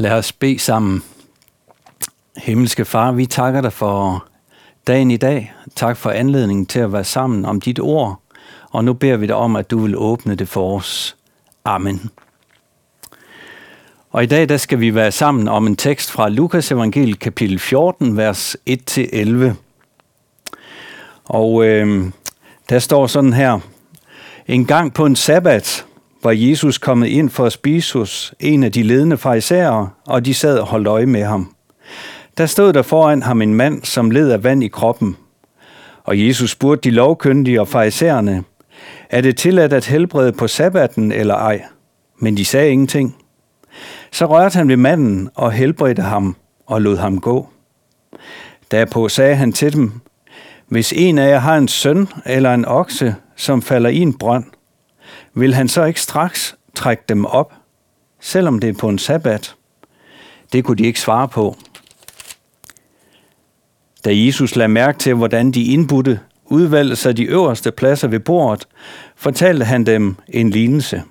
Lad os bede sammen. Himmelske Far, vi takker dig for dagen i dag. Tak for anledningen til at være sammen om dit ord. Og nu beder vi dig om, at du vil åbne det for os. Amen. Og i dag der skal vi være sammen om en tekst fra Lukas evangel kapitel 14, vers 1-11. Og øh, der står sådan her. En gang på en sabbat var Jesus kommet ind for at spise hos en af de ledende farisæere, og de sad og holdt øje med ham. Der stod der foran ham en mand, som led af vand i kroppen. Og Jesus spurgte de lovkyndige og farisæerne, er det tilladt at helbrede på sabbaten eller ej? Men de sagde ingenting. Så rørte han ved manden og helbredte ham og lod ham gå. Derpå sagde han til dem, hvis en af jer har en søn eller en okse, som falder i en brønd, vil han så ikke straks trække dem op, selvom det er på en sabbat? Det kunne de ikke svare på. Da Jesus lagde mærke til, hvordan de indbudte udvalgte sig de øverste pladser ved bordet, fortalte han dem en lignelse.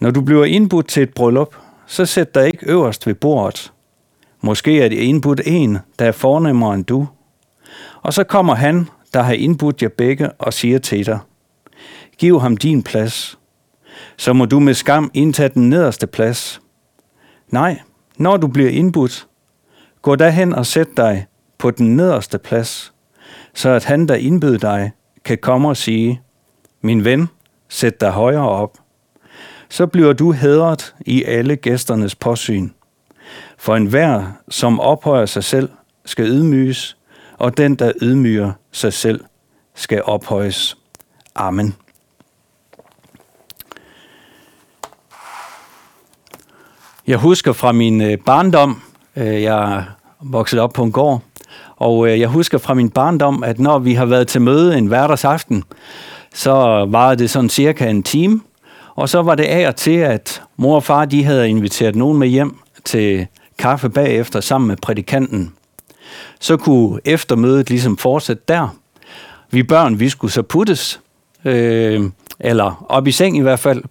Når du bliver indbudt til et bryllup, så sæt dig ikke øverst ved bordet. Måske er det indbudt en, der er fornemmere end du. Og så kommer han, der har indbudt jer begge, og siger til dig, Giv ham din plads. Så må du med skam indtage den nederste plads. Nej, når du bliver indbudt, gå derhen og sæt dig på den nederste plads, så at han, der indbød dig, kan komme og sige, min ven, sæt dig højere op. Så bliver du hædret i alle gæsternes påsyn. For enhver, som ophøjer sig selv, skal ydmyges, og den, der ydmyger sig selv, skal ophøjes. Amen. Jeg husker fra min øh, barndom, øh, jeg voksede op på en gård, og øh, jeg husker fra min barndom, at når vi har været til møde en hverdagsaften, så var det sådan cirka en time, og så var det af og til, at mor og far de havde inviteret nogen med hjem til kaffe bagefter sammen med prædikanten. Så kunne eftermødet ligesom fortsætte der. Vi børn, vi skulle så puttes, øh, eller op i seng i hvert fald,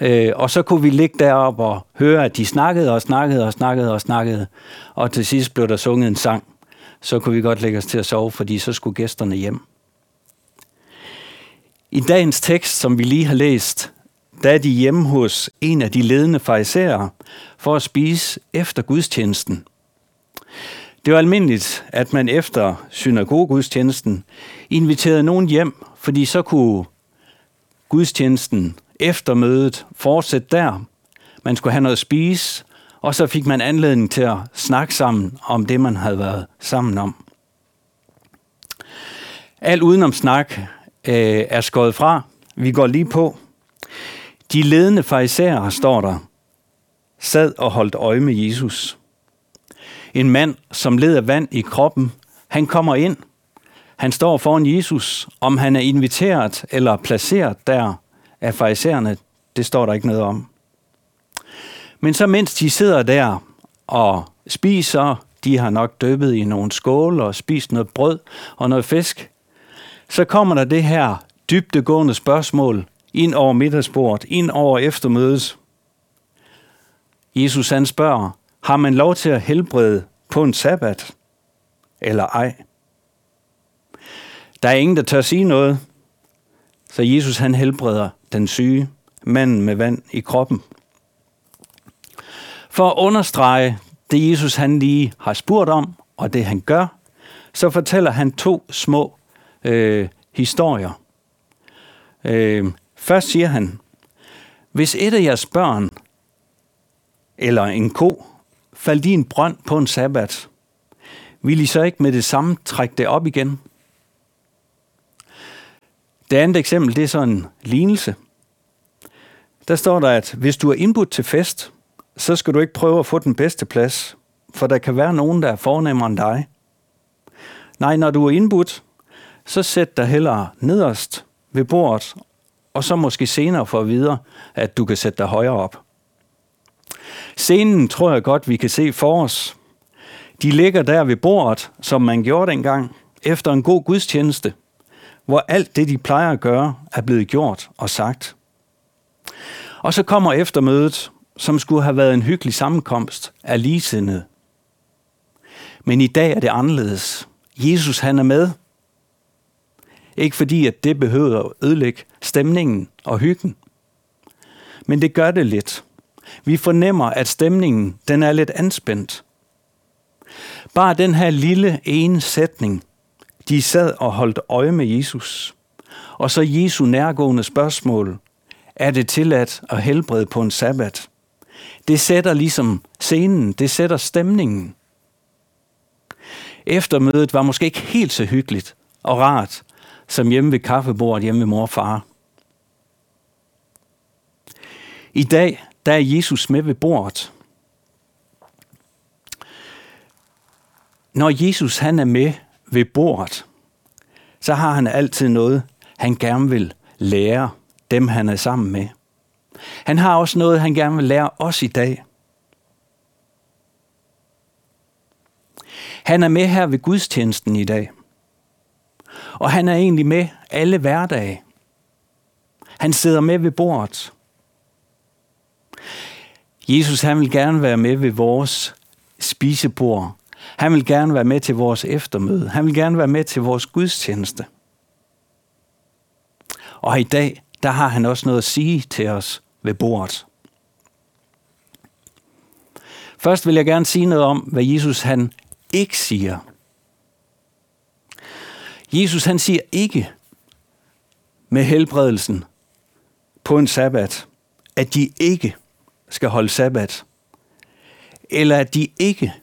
Øh, og så kunne vi ligge deroppe og høre, at de snakkede og snakkede og snakkede og snakkede. Og til sidst blev der sunget en sang. Så kunne vi godt lægge os til at sove, fordi så skulle gæsterne hjem. I dagens tekst, som vi lige har læst, der er de hjemme hos en af de ledende farisæere for at spise efter gudstjenesten. Det var almindeligt, at man efter synagogegudstjenesten inviterede nogen hjem, fordi så kunne gudstjenesten efter mødet fortsætte der. Man skulle have noget at spise, og så fik man anledning til at snakke sammen om det, man havde været sammen om. Alt udenom snak øh, er skåret fra. Vi går lige på. De ledende farisæere, står der, sad og holdt øje med Jesus. En mand, som led af vand i kroppen, han kommer ind. Han står foran Jesus, om han er inviteret eller placeret der af farisæerne, det står der ikke noget om. Men så mens de sidder der og spiser, de har nok døbet i nogle skåle og spist noget brød og noget fisk, så kommer der det her dybdegående spørgsmål ind over middagsbordet, ind over eftermødet. Jesus han spørger, har man lov til at helbrede på en sabbat, eller ej? Der er ingen, der tør sige noget, så Jesus han helbreder den syge, manden med vand i kroppen. For at understrege det, Jesus han lige har spurgt om, og det han gør, så fortæller han to små øh, historier. Øh, først siger han, hvis et af jeres børn eller en ko faldt i en brønd på en sabbat, vil I så ikke med det samme trække det op igen? Det andet eksempel, det er sådan en lignelse. Der står der, at hvis du er indbudt til fest, så skal du ikke prøve at få den bedste plads, for der kan være nogen, der er fornemmere end dig. Nej, når du er indbudt, så sæt dig hellere nederst ved bordet, og så måske senere for videre, at du kan sætte dig højere op. Scenen tror jeg godt, vi kan se for os. De ligger der ved bordet, som man gjorde dengang, efter en god gudstjeneste – hvor alt det, de plejer at gøre, er blevet gjort og sagt. Og så kommer eftermødet, som skulle have været en hyggelig sammenkomst af ligesindede. Men i dag er det anderledes. Jesus han er med. Ikke fordi, at det behøver at ødelægge stemningen og hyggen. Men det gør det lidt. Vi fornemmer, at stemningen den er lidt anspændt. Bare den her lille ene sætning, de sad og holdt øje med Jesus. Og så Jesu nærgående spørgsmål, er det tilladt at helbrede på en sabbat? Det sætter ligesom scenen, det sætter stemningen. Eftermødet var måske ikke helt så hyggeligt og rart, som hjemme ved kaffebordet hjemme ved mor og far. I dag, der er Jesus med ved bordet. Når Jesus han er med ved bordet, så har han altid noget, han gerne vil lære dem, han er sammen med. Han har også noget, han gerne vil lære os i dag. Han er med her ved gudstjenesten i dag. Og han er egentlig med alle hverdage. Han sidder med ved bordet. Jesus han vil gerne være med ved vores spisebord. Han vil gerne være med til vores eftermøde. Han vil gerne være med til vores gudstjeneste. Og i dag, der har han også noget at sige til os ved bordet. Først vil jeg gerne sige noget om, hvad Jesus han ikke siger. Jesus han siger ikke med helbredelsen på en sabbat, at de ikke skal holde sabbat, eller at de ikke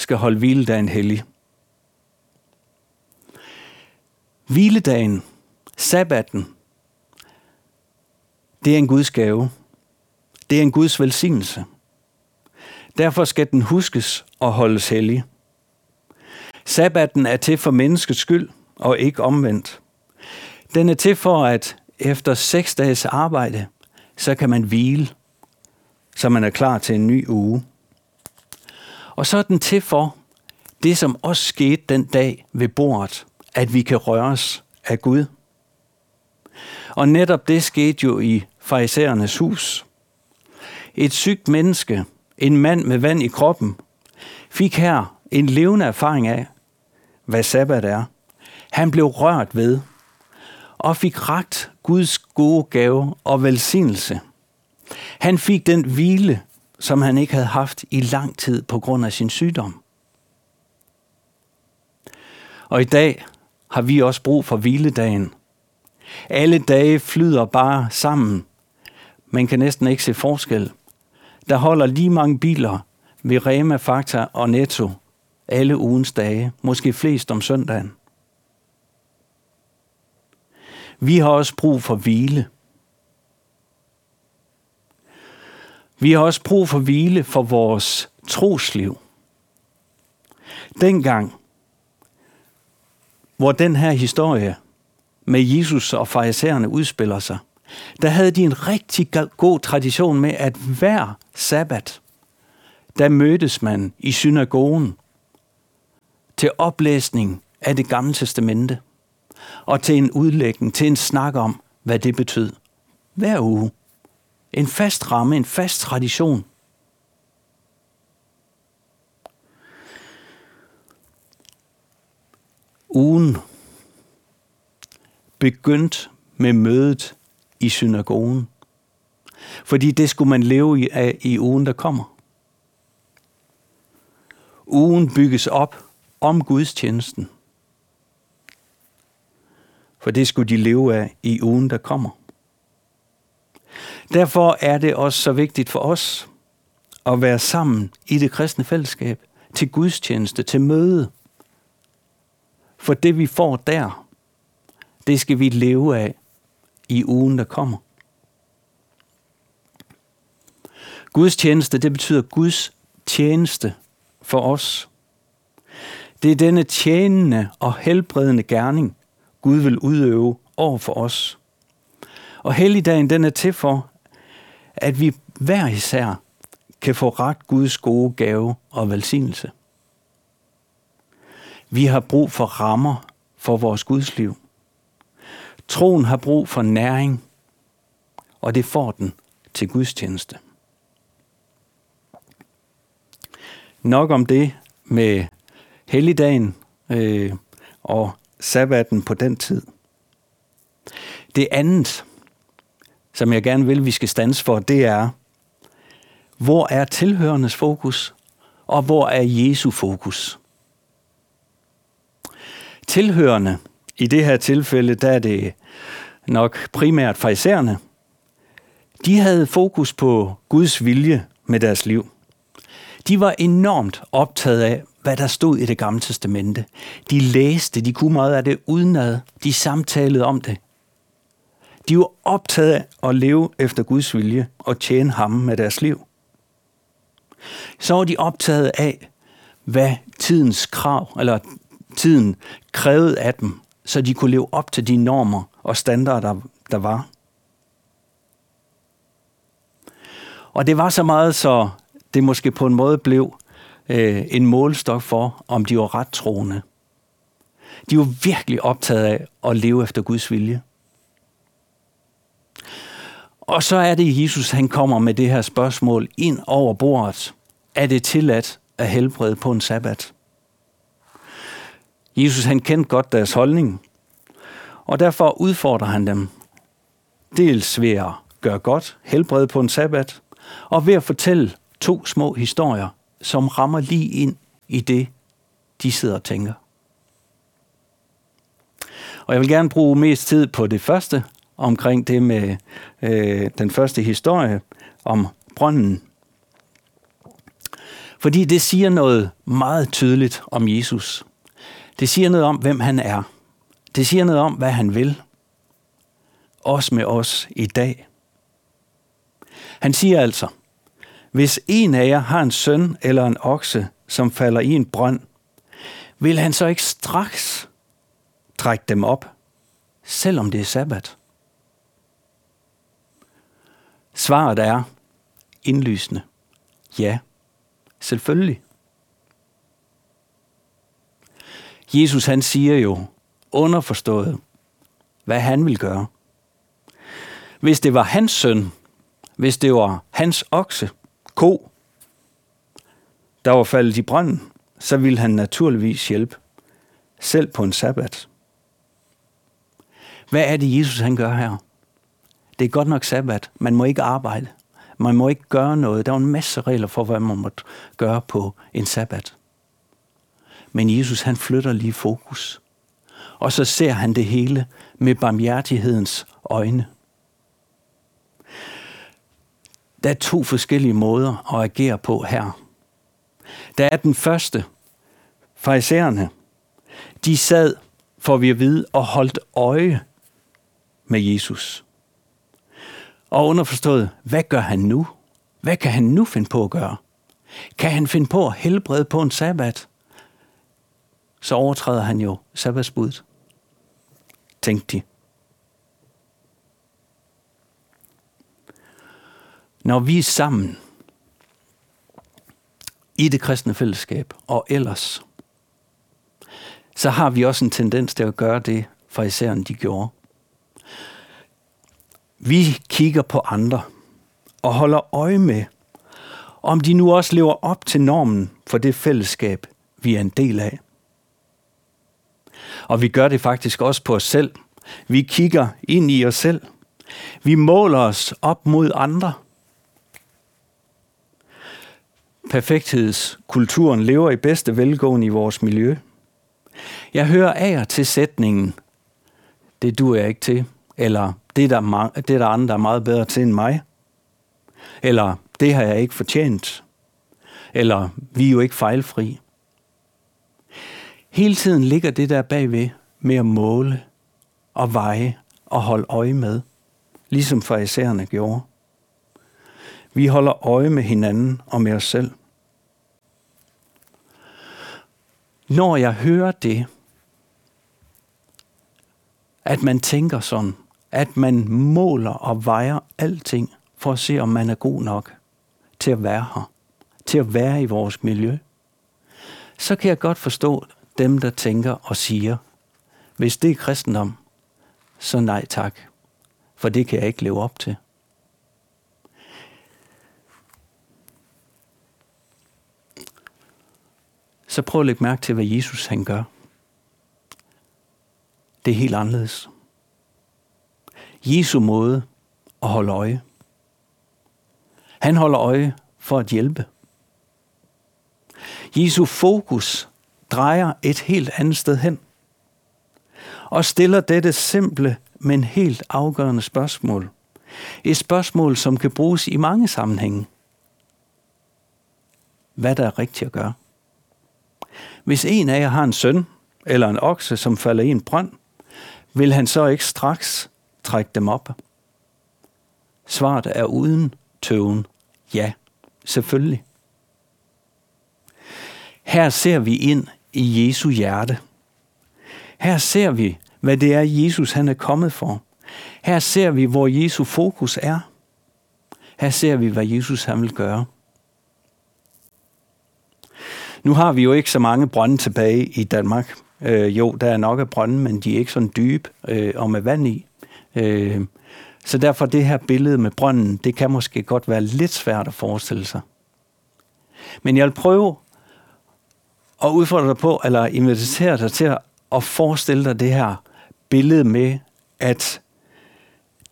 skal holde hviledagen hellig. Hviledagen, sabbatten, det er en Guds gave. Det er en Guds velsignelse. Derfor skal den huskes og holdes hellig. Sabbatten er til for menneskets skyld og ikke omvendt. Den er til for, at efter seks dages arbejde, så kan man hvile, så man er klar til en ny uge. Og så er den til for det, som også skete den dag ved bordet, at vi kan røres af Gud. Og netop det skete jo i farisæernes hus. Et sygt menneske, en mand med vand i kroppen, fik her en levende erfaring af, hvad sabbat er. Han blev rørt ved og fik ragt Guds gode gave og velsignelse. Han fik den hvile, som han ikke havde haft i lang tid på grund af sin sygdom. Og i dag har vi også brug for hviledagen. Alle dage flyder bare sammen. Man kan næsten ikke se forskel. Der holder lige mange biler ved Rema, Fakta og Netto alle ugens dage, måske flest om søndagen. Vi har også brug for hvile. Vi har også brug for hvile for vores trosliv. Dengang, hvor den her historie med Jesus og farisæerne udspiller sig, der havde de en rigtig god tradition med, at hver sabbat, der mødtes man i synagogen til oplæsning af det gamle testamente og til en udlægning, til en snak om, hvad det betød. Hver uge. En fast ramme, en fast tradition. Ugen begyndte med mødet i synagogen. Fordi det skulle man leve i, af i ugen, der kommer. Ugen bygges op om gudstjenesten. For det skulle de leve af i ugen, der kommer. Derfor er det også så vigtigt for os at være sammen i det kristne fællesskab, til gudstjeneste, til møde. For det vi får der, det skal vi leve af i ugen, der kommer. Guds tjeneste, det betyder Guds tjeneste for os. Det er denne tjenende og helbredende gerning, Gud vil udøve over for os. Og helligdagen den er til for, at vi hver især kan få ret Guds gode gave og velsignelse. Vi har brug for rammer for vores Guds liv. Troen har brug for næring, og det får den til Guds tjeneste. Nok om det med helligdagen øh, og sabbaten på den tid. Det andet, som jeg gerne vil, vi skal stands for, det er, hvor er tilhørendes fokus, og hvor er Jesu fokus? Tilhørende, i det her tilfælde, der er det nok primært fraisererne, de havde fokus på Guds vilje med deres liv. De var enormt optaget af, hvad der stod i det gamle testamente. De læste, de kunne meget af det udenad. De samtalede om det. De var optaget af at leve efter Guds vilje og tjene ham med deres liv. Så var de optaget af, hvad tidens krav, eller tiden krævede af dem, så de kunne leve op til de normer og standarder, der var. Og det var så meget, så det måske på en måde blev øh, en målstok for, om de var ret troende. De var virkelig optaget af at leve efter Guds vilje. Og så er det, Jesus han kommer med det her spørgsmål ind over bordet. Er det tilladt at helbrede på en sabbat? Jesus han kendte godt deres holdning, og derfor udfordrer han dem. Dels ved at gøre godt, helbrede på en sabbat, og ved at fortælle to små historier, som rammer lige ind i det, de sidder og tænker. Og jeg vil gerne bruge mest tid på det første, omkring det med øh, den første historie om brønden. Fordi det siger noget meget tydeligt om Jesus. Det siger noget om, hvem han er. Det siger noget om, hvad han vil. Også med os i dag. Han siger altså, hvis en af jer har en søn eller en okse, som falder i en brønd, vil han så ikke straks trække dem op, selvom det er sabbat? Svaret er indlysende. Ja, selvfølgelig. Jesus han siger jo underforstået, hvad han vil gøre. Hvis det var hans søn, hvis det var hans okse, ko, der var faldet i brønden, så ville han naturligvis hjælpe, selv på en sabbat. Hvad er det, Jesus han gør her? Det er godt nok sabbat. Man må ikke arbejde. Man må ikke gøre noget. Der var en masse regler for, hvad man måtte gøre på en sabbat. Men Jesus han flytter lige fokus. Og så ser han det hele med barmhjertighedens øjne. Der er to forskellige måder at agere på her. Der er den første. Farisæerne, de sad, får vi at vide, og holdt øje med Jesus. Og underforstået, hvad gør han nu? Hvad kan han nu finde på at gøre? Kan han finde på at helbrede på en sabbat? Så overtræder han jo sabbatsbuddet. Tænkte de. Når vi er sammen i det kristne fællesskab og ellers, så har vi også en tendens til at gøre det, for især de gjorde. Vi kigger på andre og holder øje med, om de nu også lever op til normen for det fællesskab, vi er en del af. Og vi gør det faktisk også på os selv. Vi kigger ind i os selv. Vi måler os op mod andre. Perfekthedskulturen lever i bedste velgående i vores miljø. Jeg hører af til sætningen, det du er ikke til, eller det er, der, det er der andre, der er meget bedre til end mig. Eller det har jeg ikke fortjent. Eller vi er jo ikke fejlfri. Hele tiden ligger det der bagved med at måle og veje og holde øje med, ligesom farisæerne gjorde. Vi holder øje med hinanden og med os selv. Når jeg hører det, at man tænker sådan, at man måler og vejer alting for at se, om man er god nok til at være her, til at være i vores miljø, så kan jeg godt forstå dem, der tænker og siger, hvis det er kristendom, så nej tak, for det kan jeg ikke leve op til. så prøv at lægge mærke til, hvad Jesus han gør. Det er helt anderledes. Jesu måde at holde øje. Han holder øje for at hjælpe. Jesu fokus drejer et helt andet sted hen og stiller dette simple, men helt afgørende spørgsmål. Et spørgsmål, som kan bruges i mange sammenhænge. Hvad der er rigtigt at gøre. Hvis en af jer har en søn eller en okse, som falder i en brønd, vil han så ikke straks trække dem op? Svaret er uden tøven. Ja, selvfølgelig. Her ser vi ind i Jesu hjerte. Her ser vi, hvad det er, Jesus han er kommet for. Her ser vi, hvor Jesu fokus er. Her ser vi, hvad Jesus han vil gøre. Nu har vi jo ikke så mange brønde tilbage i Danmark. Øh, jo, der er nok af brønde, men de er ikke sådan dybe øh, og med vand i. Øh, så derfor det her billede med brønden, det kan måske godt være lidt svært at forestille sig. Men jeg vil prøve at udfordre dig på, eller invitere dig til at forestille dig det her billede med, at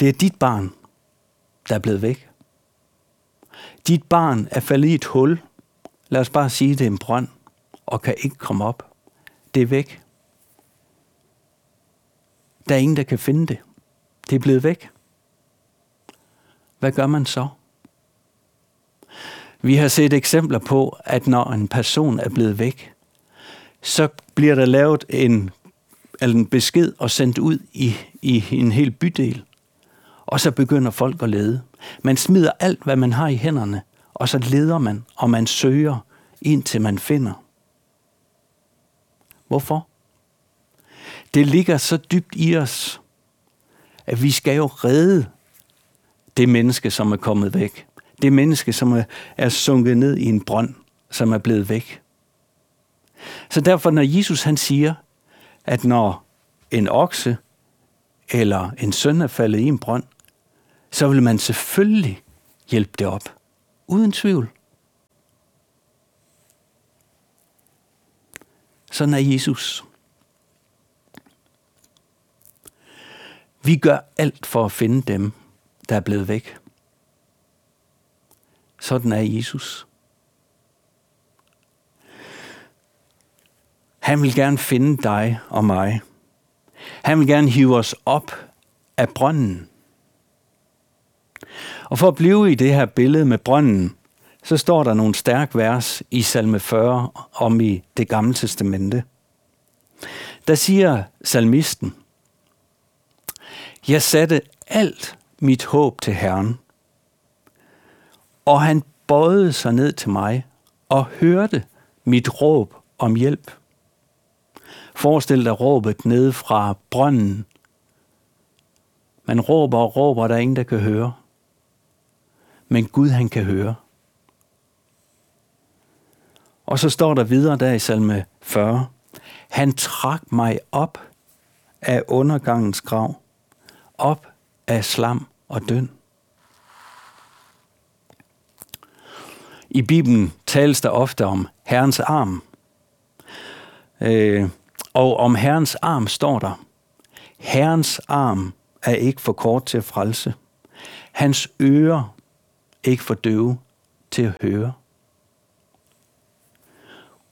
det er dit barn, der er blevet væk. Dit barn er faldet i et hul. Lad os bare sige, at det er en brønd, og kan ikke komme op. Det er væk. Der er ingen, der kan finde det. Det er blevet væk. Hvad gør man så? Vi har set eksempler på, at når en person er blevet væk, så bliver der lavet en, en besked og sendt ud i, i en hel bydel. Og så begynder folk at lede. Man smider alt, hvad man har i hænderne, og så leder man, og man søger, indtil man finder. Hvorfor? Det ligger så dybt i os, at vi skal jo redde det menneske, som er kommet væk. Det menneske, som er, er sunket ned i en brønd, som er blevet væk. Så derfor, når Jesus han siger, at når en okse eller en søn er faldet i en brønd, så vil man selvfølgelig hjælpe det op. Uden tvivl. Sådan er Jesus. Vi gør alt for at finde dem, der er blevet væk. Sådan er Jesus. Han vil gerne finde dig og mig. Han vil gerne hive os op af brønden. Og for at blive i det her billede med brønden, så står der nogle stærk vers i salme 40 om i det gamle testamente. Der siger salmisten, Jeg satte alt mit håb til Herren, og han bøjede sig ned til mig og hørte mit råb om hjælp. Forestil dig råbet ned fra brønden. Man råber og råber, der er ingen, der kan høre. Men Gud, han kan høre. Og så står der videre der i salme 40. Han trak mig op af undergangens grav, op af slam og døn. I Bibelen tales der ofte om Herrens arm. Øh, og om Herrens arm står der, Herrens arm er ikke for kort til at frelse. Hans ører ikke for døve til at høre.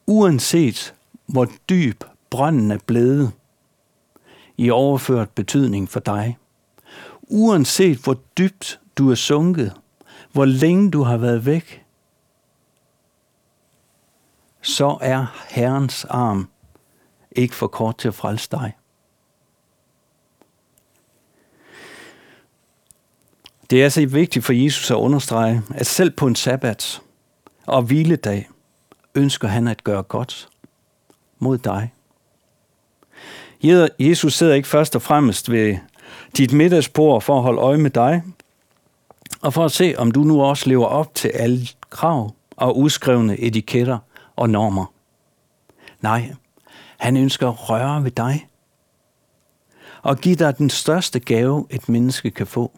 Uanset hvor dyb brønden er blevet i overført betydning for dig, uanset hvor dybt du er sunket, hvor længe du har været væk, så er Herrens arm ikke for kort til at frelse dig. Det er så vigtigt for Jesus at understrege, at selv på en sabbat og hviledag ønsker han at gøre godt mod dig. Jesus sidder ikke først og fremmest ved dit middagsbord for at holde øje med dig, og for at se, om du nu også lever op til alle krav og uskrevne etiketter og normer. Nej, han ønsker at røre ved dig og give dig den største gave, et menneske kan få.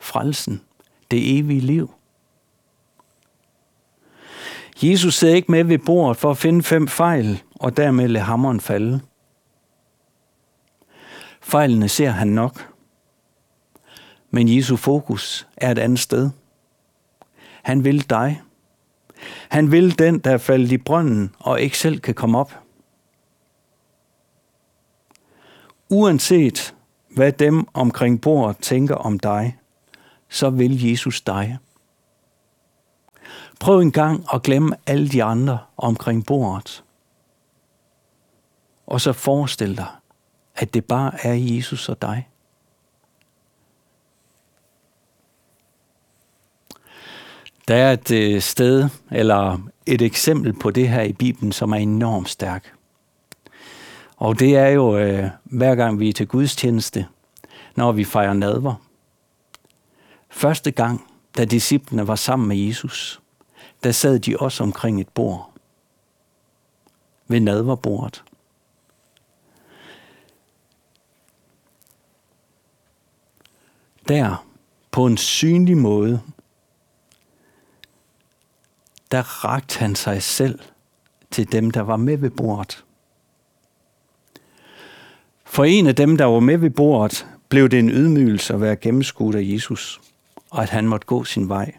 Frelsen, det evige liv. Jesus sidder ikke med ved bordet for at finde fem fejl, og dermed lade hammeren falde. Fejlene ser han nok. Men Jesu fokus er et andet sted. Han vil dig. Han vil den, der er faldet i brønden og ikke selv kan komme op. Uanset hvad dem omkring bordet tænker om dig, så vil Jesus dig. Prøv en gang at glemme alle de andre omkring bordet. Og så forestil dig, at det bare er Jesus og dig. Der er et øh, sted, eller et eksempel på det her i Bibelen, som er enormt stærk. Og det er jo øh, hver gang vi er til gudstjeneste, når vi fejrer nadver. Første gang, da disciplene var sammen med Jesus, der sad de også omkring et bord. Ved nadverbordet. Der, på en synlig måde, der rakte han sig selv til dem, der var med ved bordet. For en af dem, der var med ved bordet, blev det en ydmygelse at være gennemskuet af Jesus, og at han måtte gå sin vej.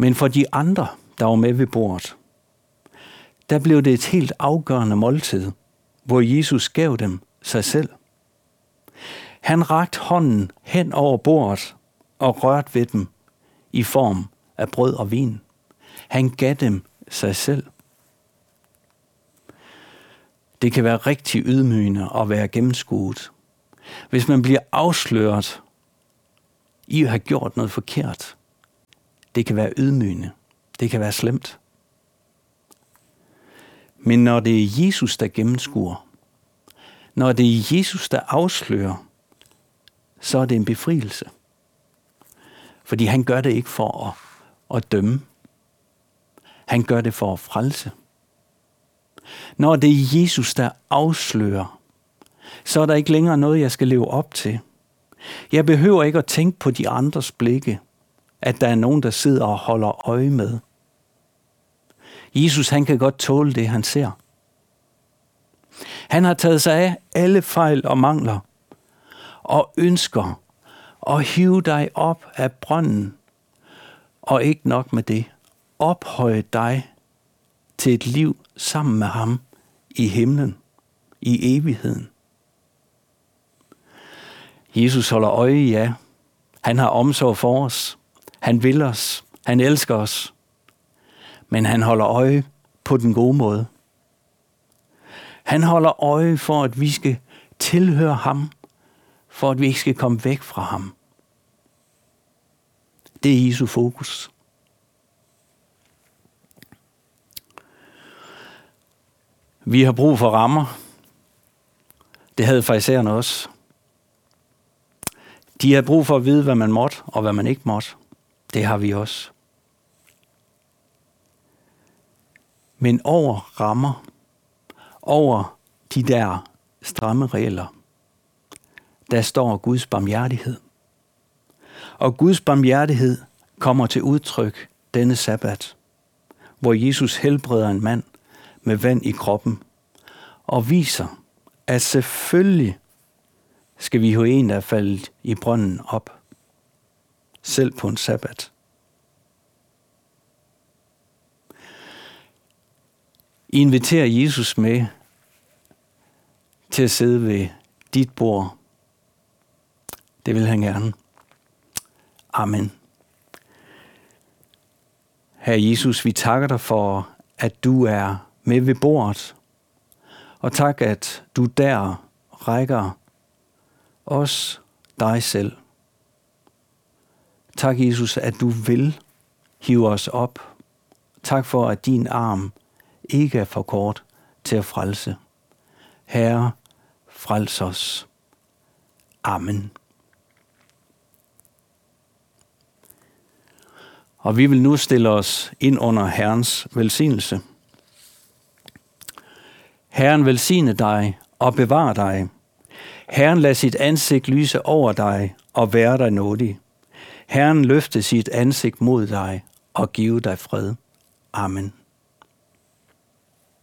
Men for de andre, der var med ved bordet, der blev det et helt afgørende måltid, hvor Jesus gav dem sig selv. Han rakte hånden hen over bordet og rørte ved dem i form af brød og vin. Han gav dem sig selv. Det kan være rigtig ydmygende at være gennemskuet. Hvis man bliver afsløret i at have gjort noget forkert, det kan være ydmygende. Det kan være slemt. Men når det er Jesus, der gennemskuer, når det er Jesus, der afslører, så er det en befrielse. Fordi han gør det ikke for at, at dømme. Han gør det for at frelse. Når det er Jesus, der afslører, så er der ikke længere noget, jeg skal leve op til. Jeg behøver ikke at tænke på de andres blikke, at der er nogen, der sidder og holder øje med. Jesus, han kan godt tåle det, han ser. Han har taget sig af alle fejl og mangler, og ønsker at hive dig op af brønden, og ikke nok med det, ophøje dig til et liv sammen med ham i himlen, i evigheden. Jesus holder øje i jer. Han har omsorg for os. Han vil os. Han elsker os. Men han holder øje på den gode måde. Han holder øje for, at vi skal tilhøre ham, for at vi ikke skal komme væk fra ham. Det er Jesu fokus. Vi har brug for rammer. Det havde farisæerne også. De havde brug for at vide, hvad man måtte og hvad man ikke måtte. Det har vi også. Men over rammer, over de der stramme regler, der står Guds barmhjertighed. Og Guds barmhjertighed kommer til udtryk denne sabbat, hvor Jesus helbreder en mand med vand i kroppen og viser, at selvfølgelig skal vi have en, der er faldet i brønden op, selv på en sabbat. I inviterer Jesus med til at sidde ved dit bord. Det vil han gerne. Amen. Herre Jesus, vi takker dig for, at du er med ved bordet. Og tak, at du der rækker os dig selv. Tak, Jesus, at du vil hive os op. Tak for, at din arm ikke er for kort til at frelse. Herre, frels os. Amen. Og vi vil nu stille os ind under Herrens velsignelse. Herren velsigne dig og bevare dig. Herren lad sit ansigt lyse over dig og være dig nådig. Herren løfte sit ansigt mod dig og give dig fred. Amen.